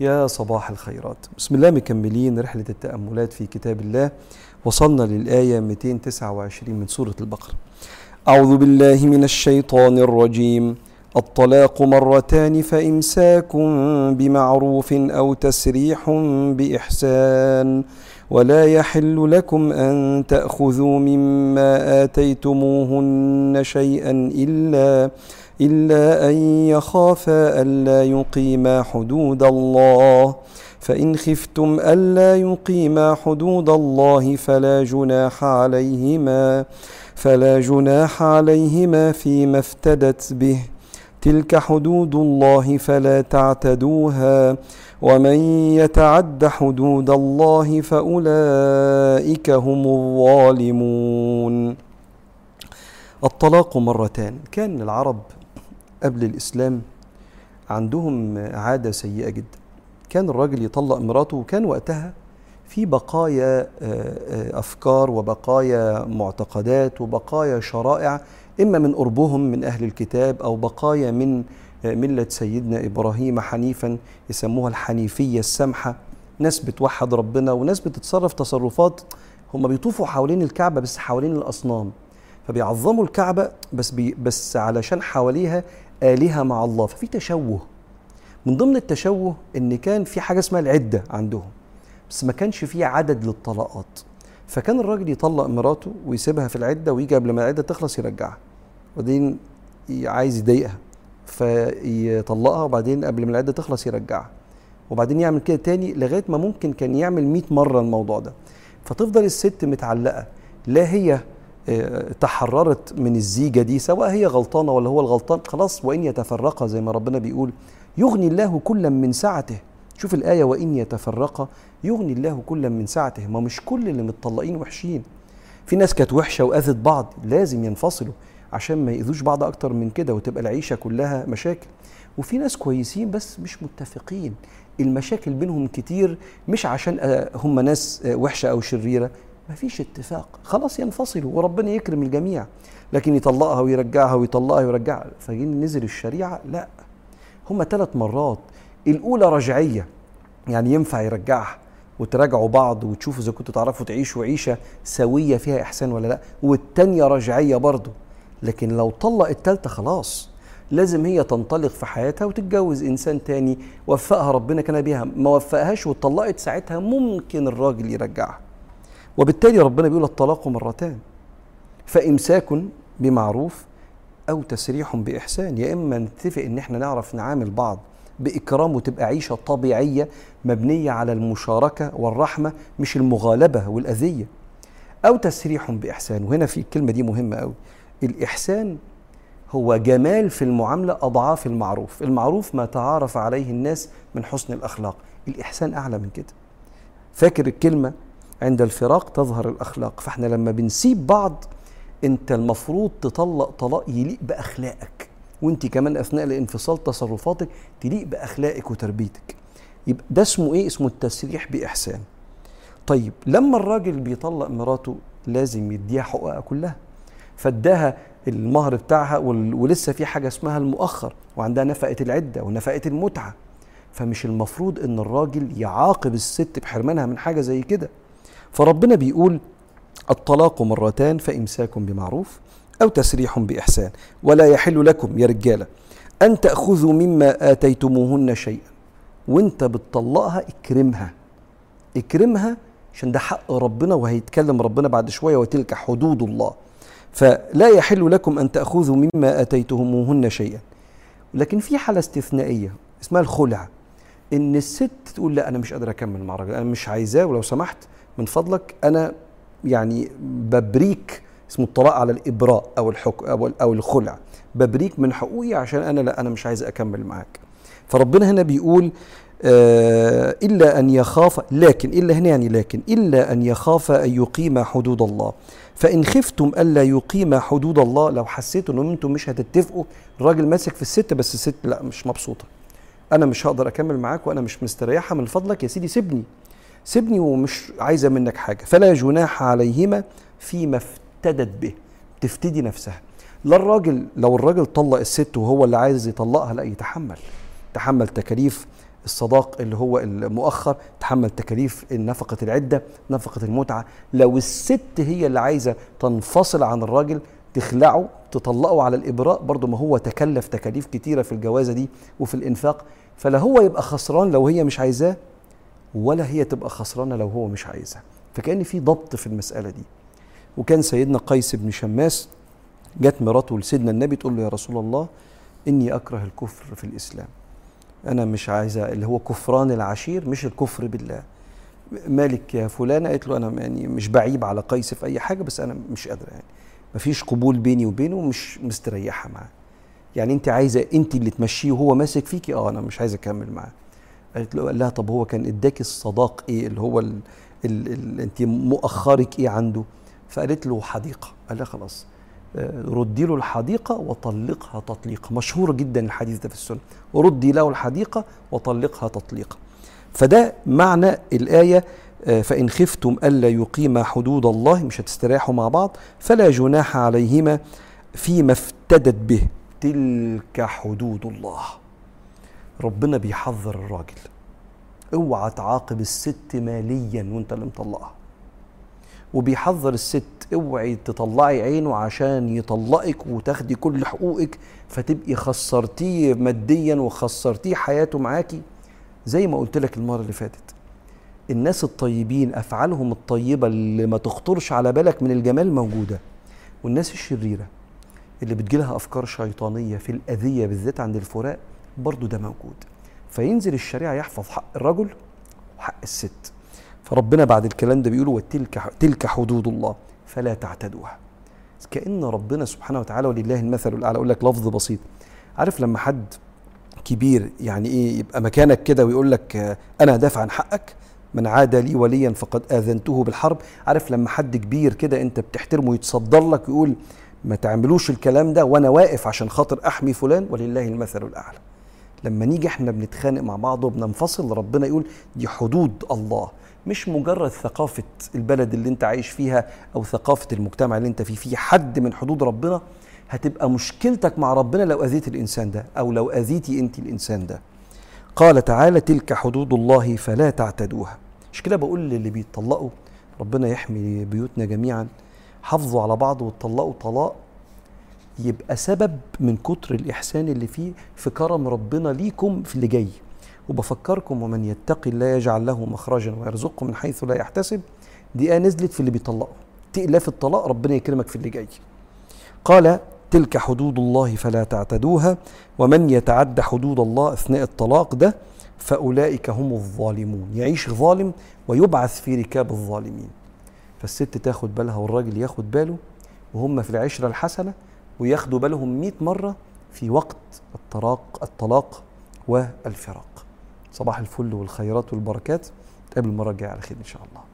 يا صباح الخيرات. بسم الله مكملين رحلة التأملات في كتاب الله. وصلنا للآية 229 من سورة البقرة. أعوذ بالله من الشيطان الرجيم. الطلاق مرتان فإمساك بمعروف أو تسريح بإحسان ولا يحل لكم أن تأخذوا مما آتيتموهن شيئا إلا إلا أن يخافا ألا يقيما حدود الله فإن خفتم ألا يقيما حدود الله فلا جناح عليهما فلا جناح عليهما فيما افتدت به. تلك حدود الله فلا تعتدوها ومن يتعد حدود الله فأولئك هم الظالمون. الطلاق مرتان. كان العرب قبل الإسلام عندهم عادة سيئة جدا. كان الراجل يطلق مراته وكان وقتها في بقايا أفكار وبقايا معتقدات وبقايا شرائع إما من قربهم من أهل الكتاب أو بقايا من ملة سيدنا إبراهيم حنيفا يسموها الحنيفية السمحة. ناس بتوحد ربنا وناس بتتصرف تصرفات هم بيطوفوا حوالين الكعبة بس حوالين الأصنام. فبيعظموا الكعبة بس بي بس علشان حواليها آلهة مع الله. ففي تشوه. من ضمن التشوه إن كان في حاجة اسمها العدة عندهم. بس ما كانش في عدد للطلاقات فكان الراجل يطلق مراته ويسيبها في العدة ويجي قبل ما العدة تخلص يرجعها. وبعدين عايز يضايقها فيطلقها وبعدين قبل ما العدة تخلص يرجعها. وبعدين يعمل كده تاني لغاية ما ممكن كان يعمل 100 مرة الموضوع ده. فتفضل الست متعلقة لا هي تحررت من الزيجة دي سواء هي غلطانة ولا هو الغلطان خلاص وإن يتفرقا زي ما ربنا بيقول يغني الله كلا من سعته. شوف الآية وإن يتفرقا يغني الله كلا من سعته. ما مش كل اللي متطلقين وحشين. في ناس كانت وحشة وأذت بعض لازم ينفصلوا. عشان ما يأذوش بعض أكتر من كده وتبقى العيشة كلها مشاكل. وفي ناس كويسين بس مش متفقين. المشاكل بينهم كتير مش عشان هم ناس وحشة أو شريرة. مفيش اتفاق. خلاص ينفصلوا وربنا يكرم الجميع. لكن يطلقها ويرجعها ويطلقها ويرجعها. فجين نزل الشريعة؟ لا. هما ثلاث مرات. الأولى رجعية. يعني ينفع يرجعها وتراجعوا بعض وتشوفوا إذا كنتوا تعرفوا تعيشوا عيشة سوية فيها إحسان ولا لا. والتانية رجعية برضه لكن لو طلق التالتة خلاص لازم هي تنطلق في حياتها وتتجوز إنسان تاني وفقها ربنا كان بيها. ما وفقهاش واتطلقت ساعتها ممكن الراجل يرجعها. وبالتالي ربنا بيقول الطلاق مرتان. فإمساك بمعروف أو تسريح بإحسان. يا إما نتفق إن إحنا نعرف نعامل بعض بإكرام وتبقى عيشة طبيعية مبنية على المشاركة والرحمة مش المغالبة والأذية. أو تسريح بإحسان. وهنا في الكلمة دي مهمة أوي. الإحسان هو جمال في المعاملة أضعاف المعروف. المعروف ما تعارف عليه الناس من حسن الأخلاق. الإحسان أعلى من كده. فاكر الكلمة عند الفراق تظهر الأخلاق. فإحنا لما بنسيب بعض أنت المفروض تطلق طلاق يليق بأخلاقك. وأنت كمان أثناء الانفصال تصرفاتك تليق بأخلاقك وتربيتك. يبقى ده اسمه إيه؟ اسمه التسريح بإحسان. طيب لما الراجل بيطلق مراته لازم يديها حقوقها كلها؟ فاداها المهر بتاعها ولسه في حاجة اسمها المؤخر وعندها نفقة العدة ونفقة المتعة. فمش المفروض إن الراجل يعاقب الست بحرمانها من حاجة زي كده. فربنا بيقول الطلاق مرتان فإمساك بمعروف أو تسريح بإحسان. ولا يحل لكم يا رجالة أن تأخذوا مما آتيتموهن شيئا. وانت بتطلقها اكرمها. اكرمها عشان ده حق ربنا وهيتكلم ربنا بعد شوية وتلك حدود الله. فلا يحل لكم أن تأخذوا مما آتيتموهن شيئا. لكن في حالة استثنائية اسمها الخلع إن الست تقول لا أنا مش قادرة أكمل مع الراجل أنا مش عايزاه ولو سمحت من فضلك أنا يعني ببريك اسمه الطلاق على الإبراء أو الحكم أو الخلع. ببريك من حقوقي عشان أنا لا أنا مش عايز أكمل معاك. فربنا هنا بيقول آه إلا أن يخاف لكن إلا هنا يعني لكن إلا أن يخاف أن يقيم حدود الله. فإن خفتم ألا يقيم حدود الله لو حسيتوا إن أنتم مش هتتفقوا الراجل ماسك في الست بس الست لا مش مبسوطة. أنا مش هقدر أكمل معاك وأنا مش مستريحة من فضلك يا سيدي سيبني. سيبني ومش عايزة منك حاجة. فلا جناح عليهما فيما افتدت به. تفتدي نفسها. لا الراجل لو الراجل طلق الست وهو اللي عايز يطلقها لا يتحمل. تحمل تكاليف الصداق اللي هو المؤخر تحمل تكاليف نفقة العدة نفقة المتعة. لو الست هي اللي عايزة تنفصل عن الراجل تخلعه تطلقه على الإبراء برضه ما هو تكلف تكاليف كتيرة في الجوازة دي وفي الإنفاق. فلا هو يبقى خسران لو هي مش عايزاه ولا هي تبقى خسرانة لو هو مش عايزها. فكأن في ضبط في المسألة دي. وكان سيدنا قيس بن شماس جت مراته لسيدنا النبي تقول له يا رسول الله إني أكره الكفر في الإسلام. أنا مش عايزة اللي هو كفران العشير مش الكفر بالله. مالك يا فلانة قالت له أنا يعني مش بعيب على قيس في أي حاجة بس أنا مش قادرة يعني. مفيش قبول بيني وبينه ومش مستريحة معاه. يعني أنت عايزة أنت اللي تمشيه وهو ماسك فيكي أه أنا مش عايزة أكمل معاه. قالت له قال لها طب هو كان إداك الصداق إيه؟ اللي هو ال ال ال أنت مؤخرك إيه عنده؟ فقالت له حديقة. قال لها خلاص. ردي له الحديقة وطلقها تطليقا مشهور جدا الحديث ده في السنة. ردي له الحديقة وطلقها تطليقا فده معنى الآية فإن خفتم ألا يقيما حدود الله مش هتستريحوا مع بعض فلا جناح عليهما فيما افتدت به. تلك حدود الله. ربنا بيحذر الراجل. اوعى تعاقب الست ماليا وانت اللي مطلقها وبيحذر الست اوعي تطلعي عينه عشان يطلقك وتاخدي كل حقوقك فتبقي خسرتيه ماديا وخسرتيه حياته معاكي. زي ما قلت لك المرة اللي فاتت الناس الطيبين أفعالهم الطيبة اللي ما تخطرش على بالك من الجمال موجودة. والناس الشريرة اللي بتجيلها أفكار شيطانية في الأذية بالذات عند الفراق برضو ده موجود. فينزل الشريعة يحفظ حق الرجل وحق الست. فربنا بعد الكلام ده بيقول وتلك تلك حدود الله فلا تعتدوها. كأن ربنا سبحانه وتعالى ولله المثل الأعلى أقول لك لفظ بسيط. عارف لما حد كبير يعني إيه يبقى مكانك كده ويقول لك أنا هدافع عن حقك؟ من عاد لي وليا فقد آذنته بالحرب. عارف لما حد كبير كده أنت بتحترمه يتصدر لك ويقول ما تعملوش الكلام ده وأنا واقف عشان خاطر أحمي فلان؟ ولله المثل الأعلى. لما نيجي إحنا بنتخانق مع بعض وبننفصل ربنا يقول دي حدود الله. مش مجرد ثقافة البلد اللي انت عايش فيها أو ثقافة المجتمع اللي انت فيه في حد من حدود ربنا هتبقى مشكلتك مع ربنا لو أذيت الإنسان ده أو لو أذيتي أنت الإنسان ده. قال تعالى تلك حدود الله فلا تعتدوها. مش كده بقول للي بيطلقوا ربنا يحمي بيوتنا جميعا. حافظوا على بعض وتطلقوا طلاق يبقى سبب من كتر الإحسان اللي فيه في كرم ربنا ليكم في اللي جاي. وبفكركم ومن يتقي الله يجعل له مخرجا ويرزقه من حيث لا يحتسب. دي آية نزلت في اللي بيطلقوا تقلى في الطلاق ربنا يكرمك في اللي جاي. قال تلك حدود الله فلا تعتدوها ومن يتعد حدود الله أثناء الطلاق ده فأولئك هم الظالمون. يعيش ظالم ويبعث في ركاب الظالمين. فالست تاخد بالها والراجل ياخد باله وهم في العشرة الحسنة وياخدوا بالهم 100 مرة في وقت الطلاق الطلاق والفراق. صباح الفل والخيرات والبركات. تقابل المرة الجاية على خير إن شاء الله.